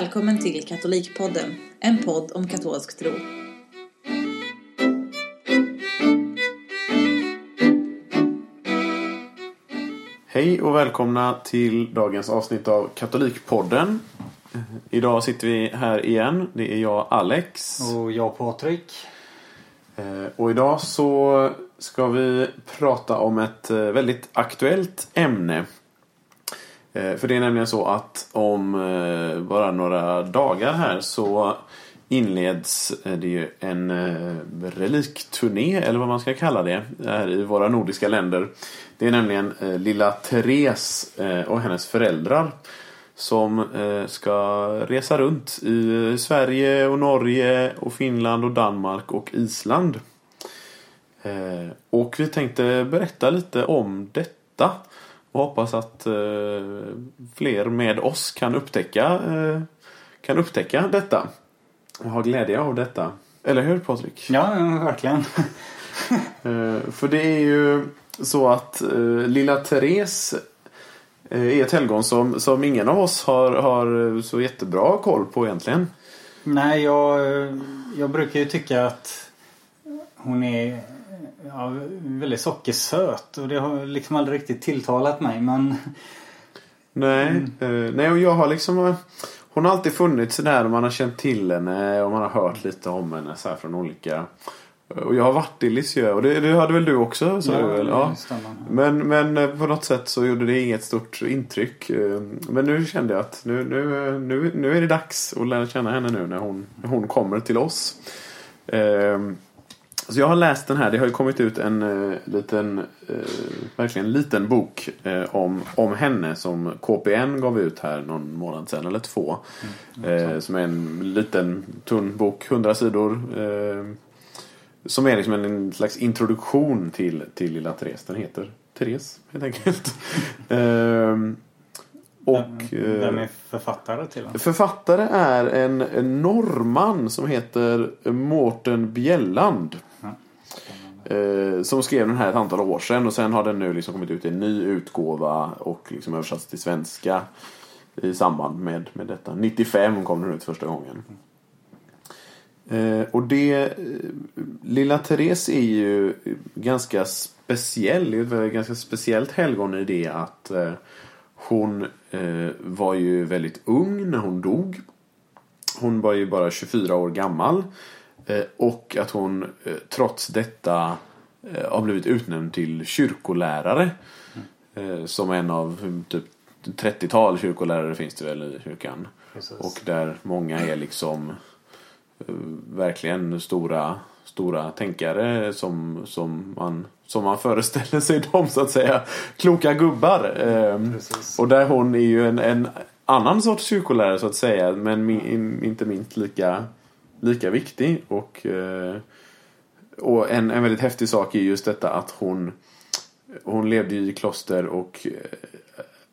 Välkommen till Katolikpodden, en podd om katolsk tro. Hej och välkomna till dagens avsnitt av Katolikpodden. Idag sitter vi här igen. Det är jag Alex. Och jag Patrik. Eh, Och idag så ska vi prata om ett eh, väldigt aktuellt ämne. Eh, för det är nämligen så att om eh, bara några dagar här så inleds eh, det ju en relikturné, eller vad man ska kalla det, här i våra nordiska länder. Det är nämligen lilla Therese och hennes föräldrar som ska resa runt i Sverige och Norge och Finland och Danmark och Island. Och vi tänkte berätta lite om detta och hoppas att eh, fler med oss kan upptäcka, eh, kan upptäcka detta och ha glädje av detta. Eller hur Patrik? Ja, verkligen. Eh, För det är ju så att lilla Therese är ett helgon som, som ingen av oss har, har så jättebra koll på egentligen. Nej, jag, jag brukar ju tycka att hon är ja, väldigt sockersöt. Och det har liksom aldrig riktigt tilltalat mig. Men Nej, Mm. eh, nej och jag har liksom eh, Hon har alltid funnits där och man har känt till henne och man har hört lite om henne så här från olika Och jag har varit i Lisieux och det, det hade väl du också? Så du väl? stämmer. Men, men eh, på något sätt så gjorde det inget stort intryck. Eh, Men nu kände jag att nu, nu, eh, nu, nu är det dags att lära känna henne nu när hon, när hon kommer till oss. Så jag har läst den här. Det har ju kommit ut en eh, liten, eh, verkligen liten bok eh, om, om henne som KPN gav ut här någon månad sedan eller två. Eh, som är en liten tunn bok, 100 sidor. Eh, som är liksom en, slags introduktion till, till lilla Therese. Den heter Therese helt enkelt. Ehm, och Vem eh, är författare till den? författare är en, en norrman som heter Mårten Bjelland. Eh, som skrev den här ett antal år sedan och sen har den nu liksom kommit ut i en ny utgåva och liksom översatts till svenska i samband med, med detta. 95 kom den ut första gången. Eh, och det, eh, lilla Therese är ju ganska speciell, det är ett ganska speciellt helgon i det att eh, hon eh, var ju väldigt ung när hon dog. Hon var ju bara 24 år gammal. Eh, och att hon eh, trots detta eh, har blivit utnämnd till kyrkolärare. Eh, som en av mm, typ 30-tal kyrkolärare finns det väl i kyrkan. Precis. Och där många är liksom verkligen stora, stora tänkare som, som, man, som man föreställer sig dem så att säga. Kloka gubbar. Eh, Precis. och där hon är ju en, en annan sorts kyrkolärare så att säga. Men min, inte minst lika, lika viktig. Och, eh, och en, en väldigt häftig sak är just detta att hon, hon levde i kloster och eh,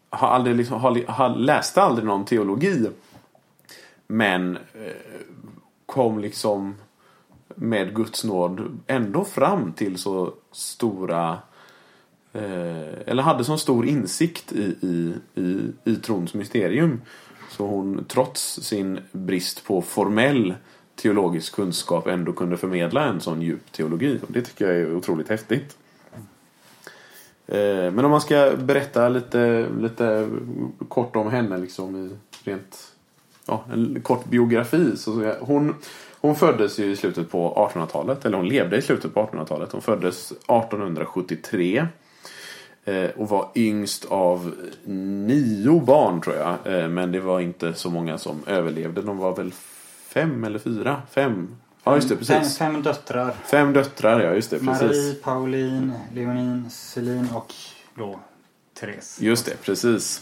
har aldrig liksom, har, har, läste aldrig någon teologi. Men eh, kom liksom med Guds nåd ändå fram till så stora eller hade så stor insikt i, i, i, i trons mysterium. Så hon trots sin brist på formell teologisk kunskap ändå kunde förmedla en sån djup teologi. Och det tycker jag är otroligt häftigt. Eh, men om man ska berätta lite, lite kort om henne liksom i rent ja, en kort biografi. Så jag- hon, hon föddes ju i slutet på 1800-talet, eller hon levde i slutet på 1800-talet. Hon föddes 1873 eh, och var yngst av nio barn tror jag. Eh, men det var inte så många som överlevde. De var väl fem eller fyra? Fem? Ja just det, Fem, precis. fem döttrar. Fem döttrar, ja just det, precis. Marie, Pauline, Leonin, Celine och då Therese. Just det, precis.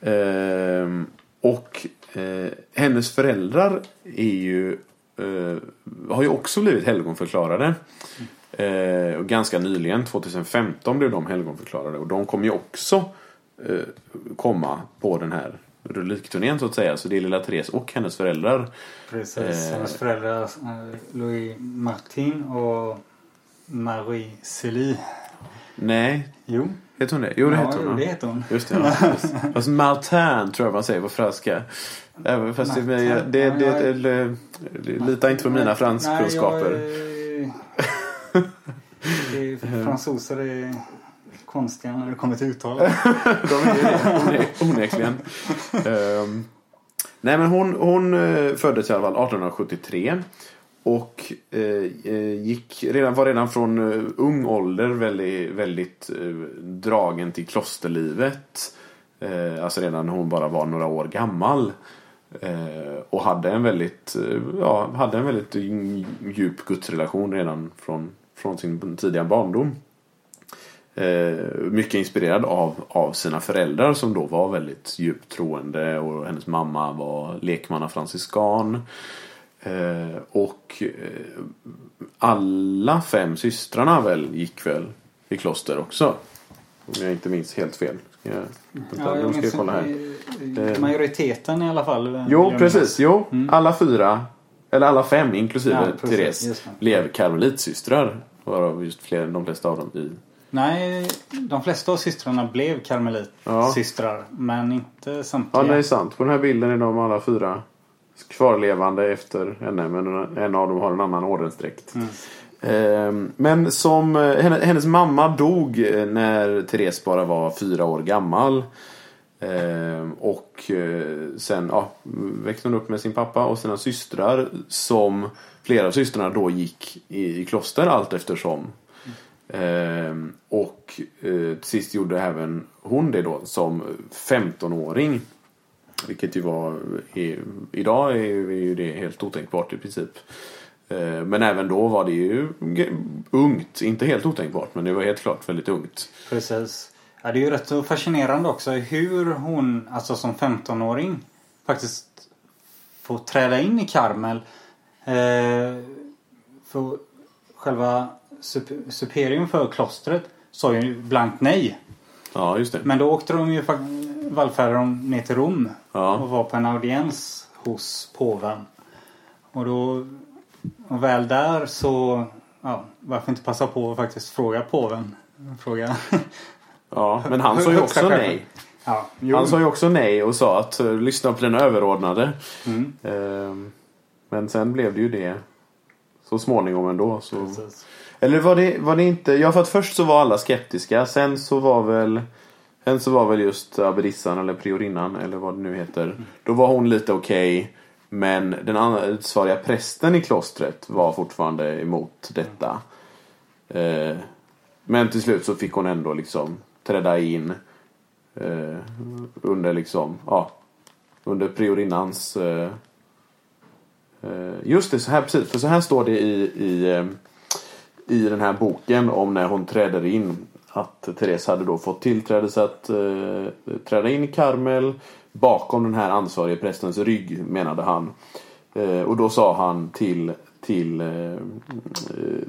Ehm, och eh, hennes föräldrar är ju, eh, har ju också blivit helgonförklarade. Eh, och ganska nyligen, 2015, blev de helgonförklarade. Och de kommer ju också eh, komma på den här relikturnén så att säga. Så det är lilla Therese och hennes föräldrar. Precis. Eh. Hennes föräldrar eh, Louis Martin och Marie Celie. Nej, Jo. heter hon det? Jo, det ja, heter hon. jo, det heter hon. Just det. Ja. Just. Fast Martin tror jag man säger på franska. Även fast det, Martin. det, det, det, jag- det, lita inte på mina franskkunskaper. Nej, jag, det fransoser är konstiga när det kommer till uttal. De är det, onekligen. um, nej men hon, hon eh, föddes i alla fall 1873. Och eh, eh, gick redan, var redan från eh, ung ålder väldigt, väldigt eh, dragen till klosterlivet. Eh, alltså redan när hon bara var några år gammal. Eh, och hade en väldigt, eh, ja, hade en väldigt djup gudsrelation redan från, från sin tidiga barndom. Eh, mycket inspirerad av, av sina föräldrar som då var väldigt djupt troende och hennes mamma var lekmannafranciskan. Eh, och eh, alla fem systrarna väl gick väl i kloster också. Om jag inte minns helt fel. Jag, ska jag kolla här. Majoriteten i alla fall. Jo, precis. Jo, alla fyra, eller alla fem inklusive Ja, precis, Therese, blev karmelitsystrar. Varav just fler, de flesta av dem i Nej, de flesta av systrarna blev karmelitsystrar. Men inte Ja, samtliga. det är sant. På den här bilden är de alla fyra kvarlevande efter henne. Men en av dem har en annan ordensdräkt. Ehm, Men som eh, henne- hennes mamma dog eh, när Therese bara var fyra år gammal. Ehm, Och eh, sen ja, växte hon upp med sin pappa och sina systrar. Som flera av systrarna då gick i, i kloster allt eftersom. Ehm, och eh, till sist gjorde även hon det då som 15-åring. Vilket ju var, i, idag är ju, det helt otänkbart i princip. Eh, men även då var det ju ungt, inte helt otänkbart men det var helt klart väldigt ungt. Precis. Ja, det är ju rätt så fascinerande också hur hon, alltså som 15-åring, faktiskt får träda in i Karmel. Eh, för själva superium för klostret sa ju blankt nej. Ja, just det. Men då åkte de ju vallfärdade de ner till Rom Ja. och var på en audiens hos påven. Och då, och väl där så, ja, varför inte passa på att faktiskt fråga påven? Fråga. Ja, men han sa ju också nej. Ja. Han sa ju också nej och sa att eh, lyssna på dina överordnade. Mm. Ehm, Men sen blev det ju det så småningom ändå. Så... Precis. Eller var det, var det inte... Ja, för att först så var alla skeptiska. Sen så var väl... Sen så var väl just abbedissan eller priorinnan eller vad det nu heter. Då var hon lite okej. men den ansvariga prästen i klostret var fortfarande emot detta. Eh, men till slut så fick hon ändå liksom träda in. Eh, under liksom, ja. Under priorinnans... Eh, eh just det, så här precis. För så här står det i, i eh, i den här boken om när hon träder in. Att Therese hade då fått tillträdelse att eh, träda in i Karmel bakom den här ansvarige prästens rygg menade han. Eh, och då sa han till till, eh, eh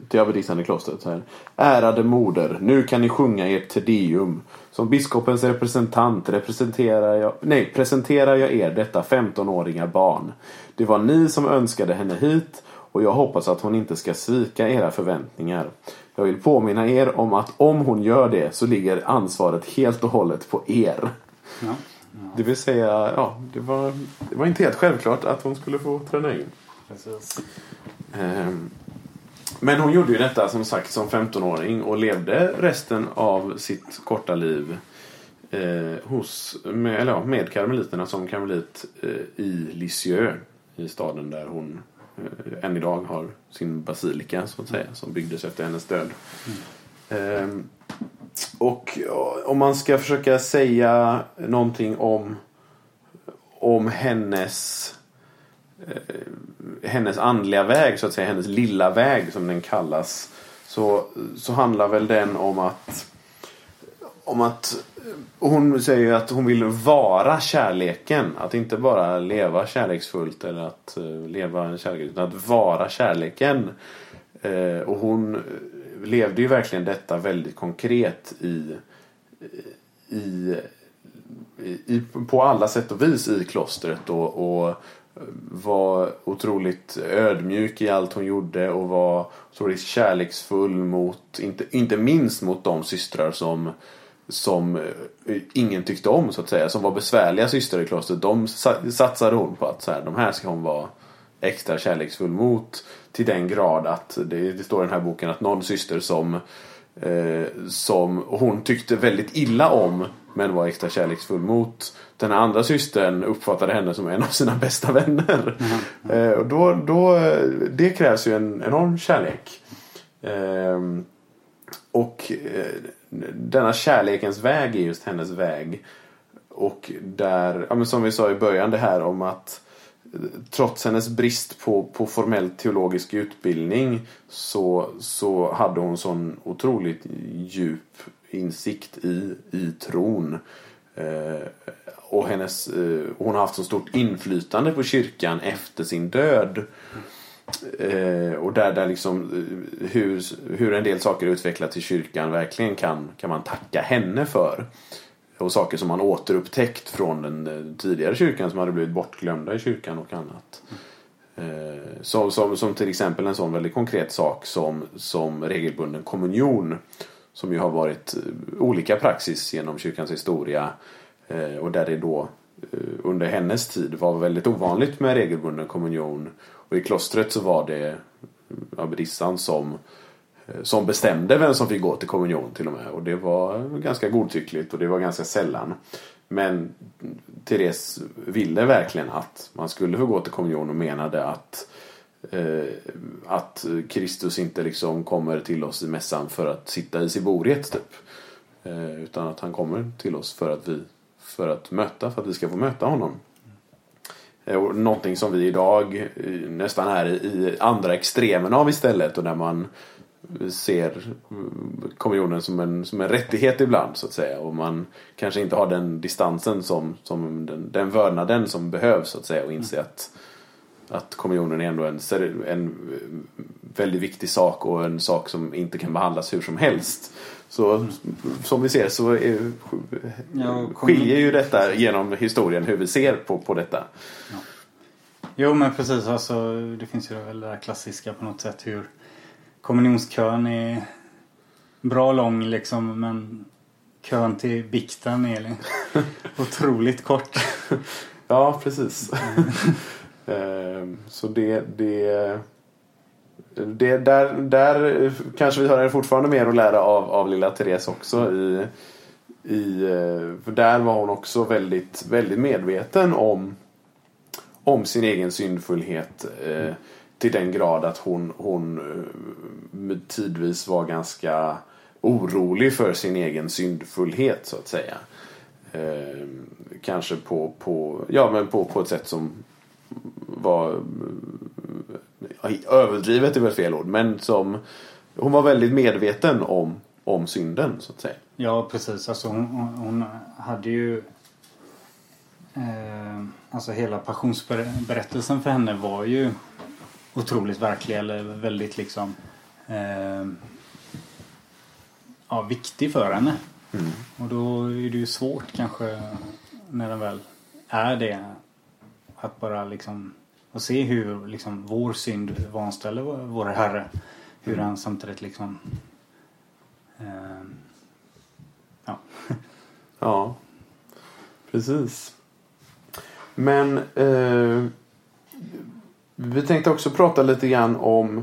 till abbedissan i klostret så här. Ärade moder, nu kan ni sjunga ert Te Deum. Som biskopens representant representerar jag, nej, presenterar jag er detta 15-åriga barn. Det var ni som önskade henne hit och jag hoppas att hon inte ska svika era förväntningar. Jag vill påminna er om att om hon gör det så ligger ansvaret helt och hållet på er. Ja. Det vill säga, ja, det var, det var inte helt självklart att hon skulle få träna in. Precis. Ehm, Men hon gjorde ju detta som sagt som 15-åring och levde resten av sitt korta liv eh, hos, med, eller ja, med karmeliterna som karmelit eh, i Lisieux. I staden där hon än idag har sin basilika så att säga som byggdes efter hennes död. Ehm, och ja, om man ska försöka säga någonting om, om hennes hennes andliga väg, så att säga, hennes lilla väg som den kallas. Så, så handlar väl den om att om att hon säger ju att hon vill vara kärleken. Att inte bara leva kärleksfullt eller att eh, leva en kärlek utan att vara kärleken. Eh, och hon levde ju verkligen detta väldigt konkret i, i, i, på alla sätt och vis i klostret. Och, och var otroligt ödmjuk i allt hon gjorde och var otroligt kärleksfull mot, inte, inte minst mot de systrar som som eh, ingen tyckte om så att säga. Som var besvärliga systrar i klostret. De satsade hon på att så här, de här ska hon vara extra kärleksfull mot. Till den grad att det, det står i den här boken att någon syster som eh, som hon tyckte väldigt illa om men var extra kärleksfull mot. Den andra systern uppfattade henne som en av sina bästa vänner. Mm. Eh, och då, då, det krävs ju en enorm kärlek. Eh, och eh, denna kärlekens väg är just hennes väg. Och där, ja, men som vi sa i början det här om att eh, trots hennes brist på, på formell teologisk utbildning så, så hade hon sån otroligt djup insikt i, i tron. Eh, och hennes, eh, hon har haft så stort inflytande på kyrkan efter sin död. Eh, och där, där liksom eh, hur, hur en del saker utvecklats i kyrkan verkligen kan, kan man tacka henne för. Och saker som man återupptäckt från den eh, tidigare kyrkan som hade blivit bortglömda i kyrkan och annat. Eh, som, som, som till exempel en sån väldigt konkret sak som, som regelbunden kommunion. Som ju har varit eh, olika praxis genom kyrkans historia. Eh, och där det då under hennes tid var väldigt ovanligt med regelbunden kommunion. Och i klostret så var det abbedissan som, eh, som bestämde vem som fick gå till kommunion till och med. Och det var ganska godtyckligt och det var ganska sällan. Men Therese ville verkligen att man skulle få gå till kommunion och menade att eh, att Kristus inte liksom kommer till oss i mässan för att sitta i Siboriet typ. Eh, utan att han kommer till oss för att vi för att möta, för att vi ska få möta honom. Eh, och någonting som vi idag eh, nästan är i andra extremen av istället och där man ser kommunionen som en, som en rättighet ibland så att säga. Och man kanske inte har den distansen som, som den, den vördnaden som behövs så att säga och inse att, att kommunionen är ändå en, en väldigt viktig sak och en sak som inte kan behandlas hur som helst. Så som vi ser så är, skiljer ju detta genom historien hur vi ser på, på detta. Ja. Jo men precis, alltså, det finns ju det där klassiska på något sätt hur kommunionskön är bra lång liksom men kön till bikten är otroligt kort. ja precis. Ehm, så det, det det, där, där kanske vi har fortfarande mer att lära av, av lilla Therese också. I, i, eh, för där var hon också väldigt, väldigt medveten om, om sin egen syndfullhet. Eh, till den grad att hon, hon eh, tidvis var ganska orolig för sin egen syndfullhet så att säga. Eh, kanske på, på, ja, men på, på ett sätt som var överdrivet är väl fel ord, men som hon var väldigt medveten om, om synden så att säga. Ja precis, alltså hon, hon hade ju eh, Alltså hela passionsberättelsen för henne var ju otroligt verklig eller väldigt liksom eh, ja, viktig för henne. Mm. Och då är det ju svårt kanske när den väl är det att bara liksom och se hur liksom vår synd vanställer vår Herre. Hur han samtidigt liksom eh, ja. ja, precis. Men eh, vi tänkte också prata lite grann om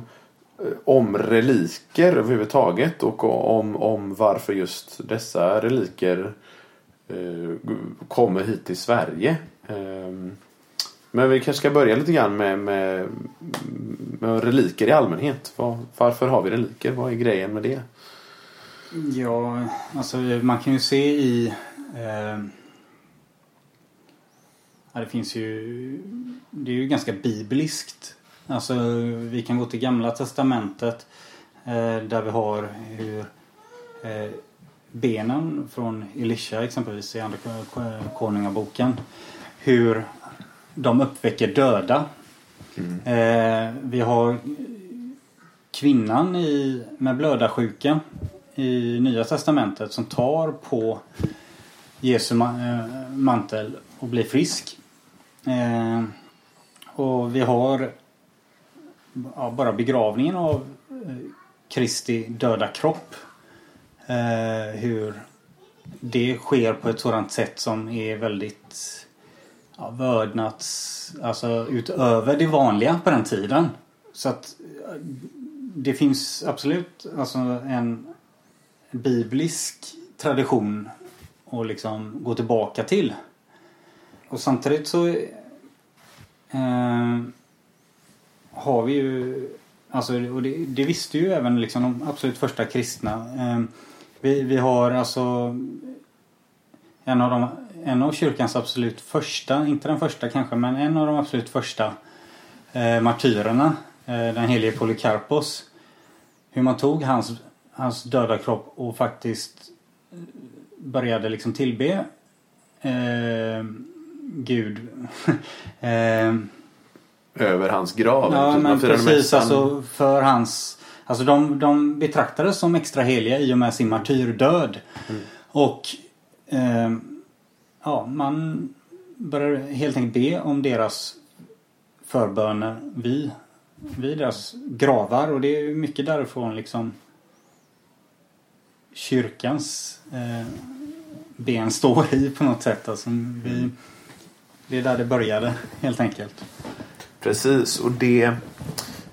eh, om reliker överhuvudtaget och om, om varför just dessa reliker eh, kommer hit till Sverige. Eh, men vi kanske ska börja lite grann med, med, med reliker i allmänhet. Var, varför har vi reliker? Vad är grejen med det? Ja, alltså man kan ju se i... Eh, ja, det finns ju... Det är ju ganska bibliskt. Alltså vi kan gå till Gamla Testamentet eh, där vi har hur eh, benen från Elisha exempelvis i Andra Konungaboken. Hur de uppväcker döda. Mm. Eh, vi har kvinnan i, med blödarsjuka i Nya Testamentet som tar på Jesu eh, mantel och blir frisk. Eh, Och vi har ja, bara begravningen av eh, Kristi döda kropp. Eh, hur det sker på ett sådant sätt som är väldigt ja, vördnads... alltså utöver det vanliga på den tiden. Så att eh, det finns absolut alltså en biblisk tradition att liksom gå tillbaka till. Och samtidigt så eh, har vi ju, alltså, och det, det, visste ju även liksom de absolut första kristna. Eh, vi, vi har alltså en av, de, en av kyrkans absolut första, inte den första kanske, men en av de absolut första eh, martyrerna, eh, den helige Polycarpos. Hur man tog hans, hans döda kropp och faktiskt började liksom tillbe eh, Gud. eh, Över hans grav? Ja, men precis. Alltså för hans... Alltså de, de betraktades som extra heliga i och med sin martyrdöd. Mm. Och eh, ja, man började helt enkelt be om deras förböner vid, vid deras gravar. Och det är mycket därifrån liksom kyrkans eh, ben står i på något sätt. Alltså, vi, det är där det började helt enkelt. Precis och det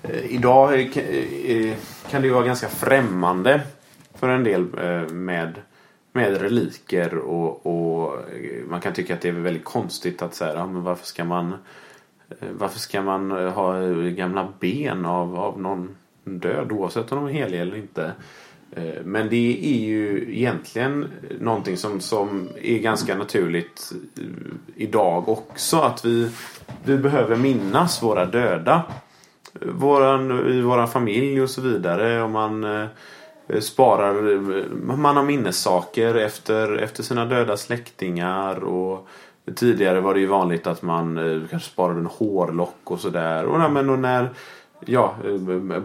eh, Idag eh, kan det ju vara ganska främmande för en del eh, med, med reliker och, och man kan tycka att det är väldigt konstigt att säga, ja, men varför ska man eh, varför ska man eh, ha gamla ben av, av någon död oavsett om de är heliga eller inte? Eh, men det är ju egentligen någonting som, som är ganska naturligt idag också. Att vi, vi behöver minnas våra döda. Våran, I våra familj och så vidare. Om man Eh, sparar, eh, man har minnessaker efter, efter sina döda släktingar. Och tidigare var det ju vanligt att man eh, kanske sparade en hårlock och sådär. Och, och när ja,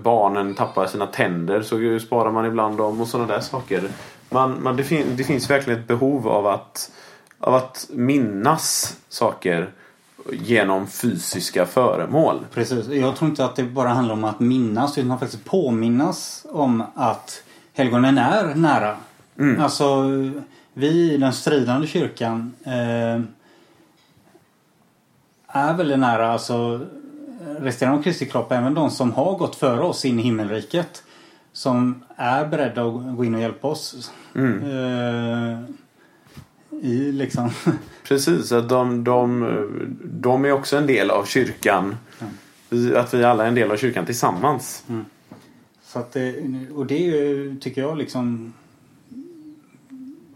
barnen tappar sina tänder så sparar man ibland dem och sådana där saker. Man, man, det, fin det finns verkligen ett behov av att, av att minnas saker genom fysiska föremål. Precis. Jag tror inte att det bara handlar om att minnas utan faktiskt påminnas om att helgonen är nära. Mm. Alltså, vi i den stridande kyrkan eh, är väldigt nära. Alltså, resterande av Kristi kropp, även de som har gått före oss in i himmelriket. Som är beredda att gå in och hjälpa oss. Mm. Eh, I liksom... Precis, att de, de, de är också en del av kyrkan. Mm. Att vi alla är en del av kyrkan tillsammans. Mm. Så att det, och det är ju, tycker jag liksom...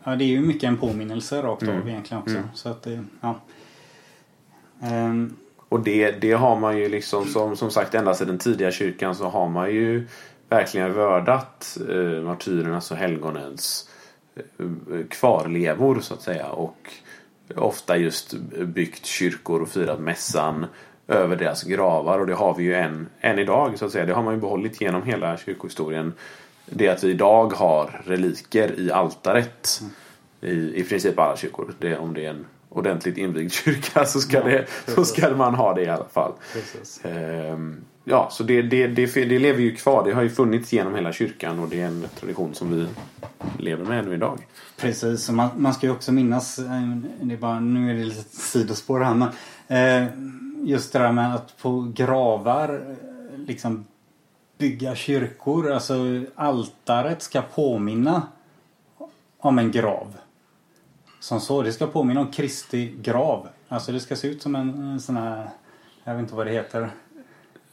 Ja, det är ju mycket en påminnelse rakt av mm. egentligen också. Mm. Så att det, ja. Um, och det, det har man ju liksom som, som sagt ända sedan den tidiga kyrkan så har man ju verkligen vördat eh, martyrernas och helgonens eh, kvarlevor så att säga. Och ofta just byggt kyrkor och firat mässan över deras gravar och det har vi ju än, än idag så att säga. Det har man ju behållit genom hela kyrkohistorien. Det att vi idag har reliker i altaret i, i princip alla kyrkor. Det, om det är en ordentligt invigd kyrka så ska, ja, det, så ska man ha det i alla fall. Ehm, ja, så det, det, det, det lever ju kvar. Det har ju funnits genom hela kyrkan och det är en tradition som vi lever med ännu idag. Precis, man, man ska ju också minnas, eh, det är bara, nu är det lite sidospår här men eh, just det där med att på gravar eh, liksom bygga kyrkor, alltså altaret ska påminna om en grav som så. Det ska påminna om Kristi grav. Alltså det ska se ut som en, en sån här, jag vet inte vad det heter.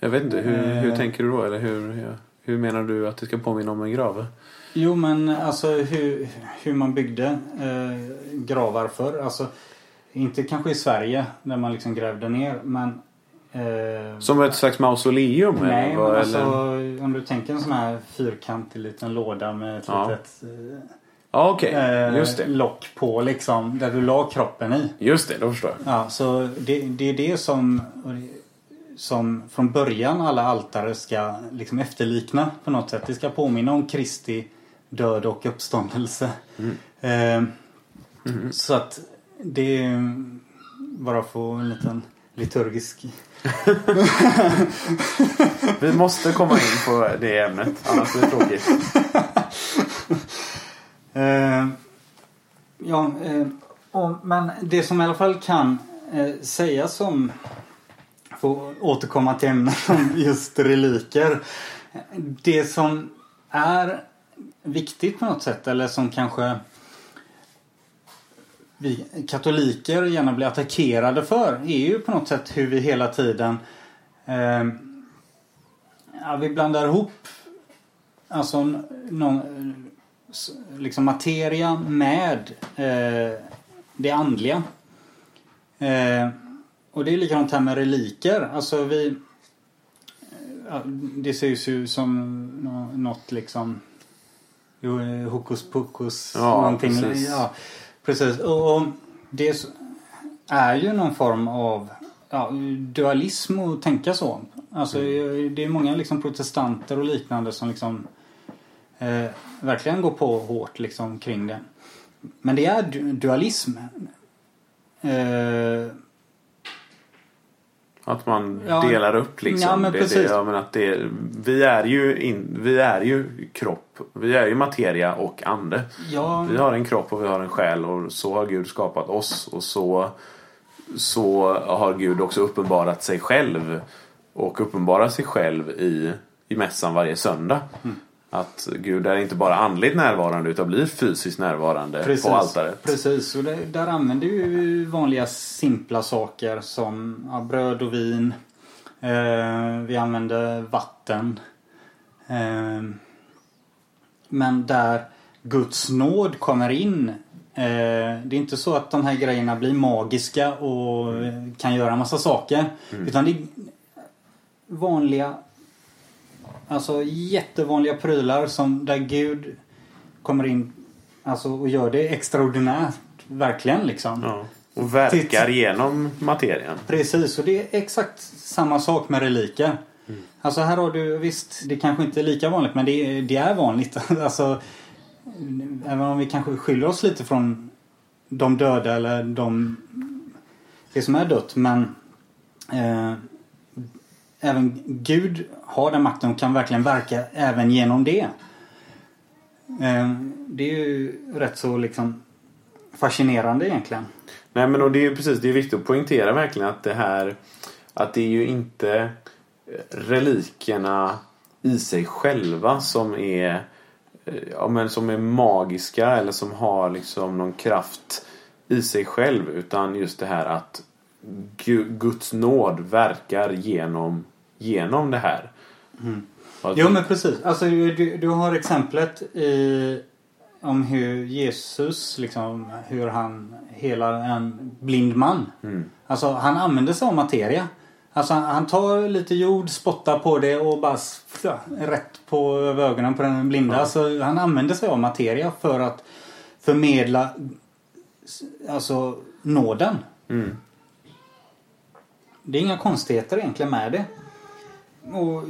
Jag vet inte, hur, hur eh. tänker du då? Eller hur, hur menar du att det ska påminna om en grav? Jo men alltså hur, hur man byggde eh, gravar förr. Alltså, inte kanske i Sverige där man liksom grävde ner men eh, Som ett slags mausoleum? Nej eller, men alltså om du tänker en sån här fyrkantig liten låda med ett ja. litet eh, Ja. Okay. Just det. Lock på liksom. Där du la kroppen i. Just det, då förstår jag. Ja, så det, det är det som som från början alla altare ska liksom efterlikna på något sätt. Det ska påminna om Kristi död och uppståndelse. Mm. Eh, mm. Så att det är bara få en liten liturgisk. Vi måste komma in på det ämnet, annars blir det tråkigt. Eh, ja, eh, och, men det som i alla fall kan eh, sägas om, få återkomma till ämnet om just reliker. Det som är viktigt på något sätt eller som kanske vi katoliker gärna blir attackerade för är ju på något sätt hur vi hela tiden eh, ja, vi blandar ihop alltså någon, liksom materia med eh, det andliga. Eh, och det är likadant här med reliker. Alltså vi det ses ju som nå- något liksom jo, eh, hokus pokus. Ja, någonting. precis. Ja, precis. Och, och det är ju någon form av ja, dualism att tänka så. Alltså Mm. det är många liksom protestanter och liknande som liksom eh, verkligen går på hårt liksom kring det. Men det är du- dualism. Eh, Att man Ja. delar upp liksom. Ja, men det, är det, precis. ja, men att det, vi, är ju in, vi är ju kropp. Vi är ju materia och ande. ja, Vi har en kropp och vi har en själ och så har Gud skapat oss och så, så har Gud också uppenbarat sig själv och uppenbarar sig själv i, i mässan varje söndag. Mm. Att Gud är inte bara andligt närvarande utan blir fysiskt närvarande på altaret. Precis, och det, där använder vi vanliga simpla saker som ja, bröd och vin. Eh, vi använder vatten. Eh, men där Guds nåd kommer in. Eh, det är inte så att de här grejerna blir magiska och eh, kan göra massa saker. Utan det är vanliga Alltså jättevanliga prylar som där Gud kommer in alltså, och gör det extraordinärt. Verkligen liksom. Ja. Och verkar Titt- genom materien. Precis, och det är exakt samma sak med reliker. Alltså här har du, visst det kanske inte är lika vanligt men det, är- det är vanligt. alltså, även om vi kanske skiljer oss lite från de döda eller de, det som är dött. Men eh, även Gud har den makten och kan verkligen verka även genom det. Eh, det är ju rätt så liksom fascinerande egentligen. Nej men och det är ju precis, det är viktigt att poängtera verkligen att det här att det är ju inte eh, relikerna i sig själva som är eh, ja, men som är magiska eller som har liksom någon kraft i sig själv utan just det här att Guds nåd verkar genom, genom det här. Och att- Jo men precis. Alltså du, du har exemplet i, om hur Jesus liksom hur han helar en blind man. Mm. Alltså han använder sig av materia. Alltså han, tar lite jord, spottar på det och bara ja, rätt på ögonen på den blinda. Alltså han använder sig av materia för att förmedla alltså nåden. Mm. Det är inga konstigheter egentligen med det. Och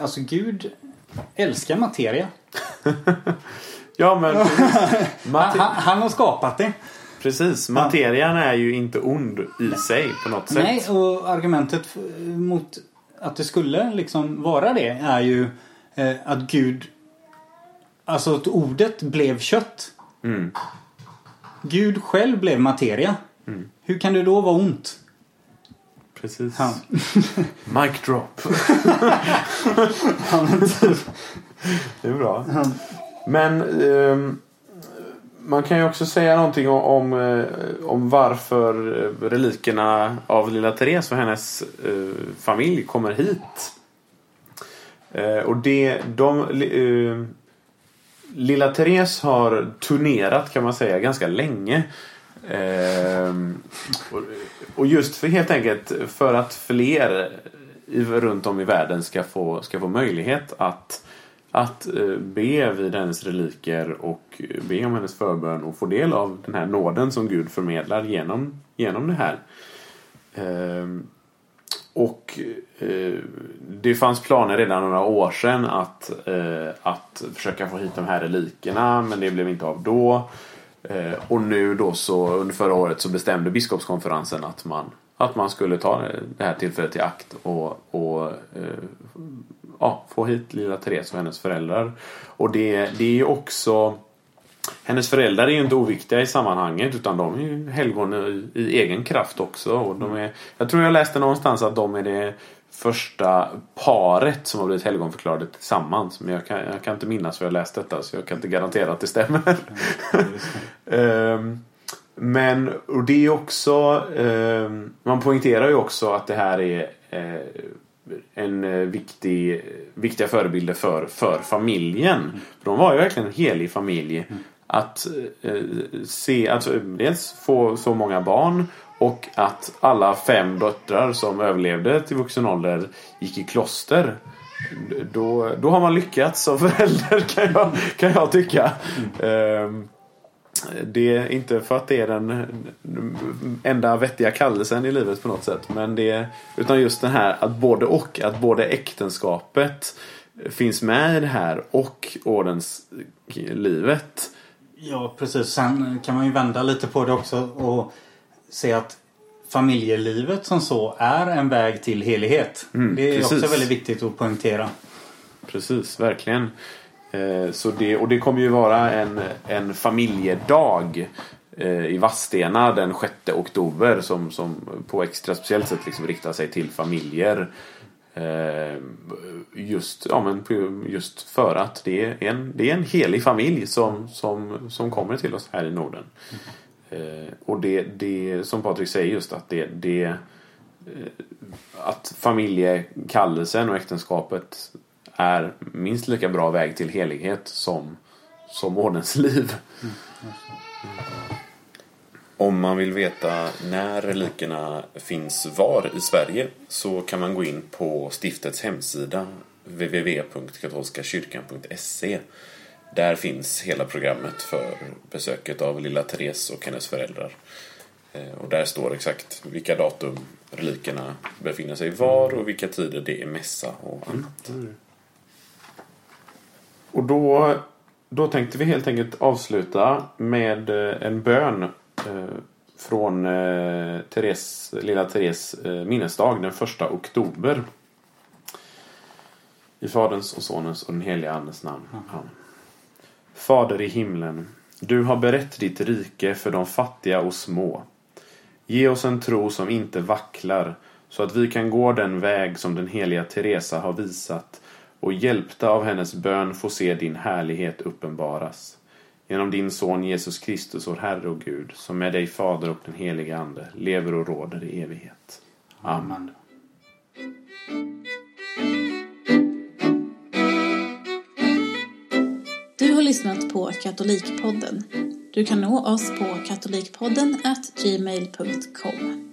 alltså Gud älskar materia. Ja men. Han, han, har skapat det. precis. Materian är ju inte ond i sig på något sätt. Nej, och argumentet mot att det skulle liksom vara det är ju eh, att Gud... Alltså att ordet blev kött. Mm. Gud själv blev materia. Hur kan det då vara ont? Precis. Ja. Mic drop. det är bra. Men ehm, man kan ju också säga någonting om, om, eh, om varför eh, relikerna av lilla Therese och hennes eh, familj kommer hit. Eh, och det, de, eh, lilla Therese har turnerat kan man säga ganska länge. Ehm, och, och just för helt enkelt för att fler i, runt om i världen ska få, ska få möjlighet att, att eh, be vid hennes reliker och be om hennes förbön och få del av den här nåden som Gud förmedlar genom, genom det här. Ehm, och eh, det fanns planer redan några år sedan att, eh, att försöka få hit de här relikerna men det blev inte av då. Eh, och nu då så under förra året så bestämde biskopskonferensen att man, att man skulle ta det här tillfället i akt och, och eh, ja, få hit lilla Therese och hennes föräldrar. Och det, det är ju också hennes föräldrar är ju inte oviktiga i sammanhanget utan de är ju helgon i, i egen kraft också. Och de är, jag tror jag läste någonstans att de är det första paret som har blivit helgonförklarade tillsammans. Men jag kan, jag kan inte minnas för jag läst detta så jag kan inte garantera att det stämmer. um, men och det är också um, Man poängterar ju också att det här är uh, en uh, viktig, viktiga förebilder för, för familjen. Mm. De var ju verkligen en helig familj. Mm. Att eh, se, att dels få så många barn och att alla fem döttrar som överlevde till vuxen ålder gick i kloster. Då, då har man lyckats som förälder kan jag, kan jag tycka. Mm. Det är inte för att det är den enda vettiga kallelsen i livet på något sätt. Men det, utan just den här att både och. Att både äktenskapet finns med i det här och ordenslivet. Ja precis. Sen kan man ju vända lite på det också och se att familjelivet som så är en väg till helighet. Mm, det är precis. också väldigt viktigt att poängtera. Precis, verkligen. Eh, så det, och det kommer ju vara en, en familjedag eh, i Vadstena den 6 oktober som, som på extra speciellt sätt liksom riktar sig till familjer. Eh, just, ja, men just för att det är en, det är en helig familj som, som, som kommer till oss här i Norden. Mm. Och det, det som Patrik säger just att det, det eh, att familjekallelsen och äktenskapet är minst lika bra väg till helighet som, som ordensliv. Mm. Om man vill veta när relikerna finns var i Sverige så kan man gå in på stiftets hemsida www.katolskakyrkan.se där finns hela programmet för besöket av lilla Therese och hennes föräldrar. Eh, och där står exakt vilka datum relikerna befinner sig var och vilka tider det är mässa och annat. Mm. Och då, då tänkte vi helt enkelt avsluta med eh, en bön från Therese, lilla Therese minnesdag den första oktober. I Faderns och Sonens och den heliga Andes namn. Amen. Fader i himlen, du har berett ditt rike för de fattiga och små. Ge oss en tro som inte vacklar, så att vi kan gå den väg som den heliga Teresa har visat och hjälpta av hennes bön få se din härlighet uppenbaras. Genom din son Jesus Kristus, vår Herre och Gud, som med dig Fader och den helige Ande lever och råder i evighet. Amen. lyssnat på Katolikpodden. Du kan nå oss på katolikpodden gmail.com.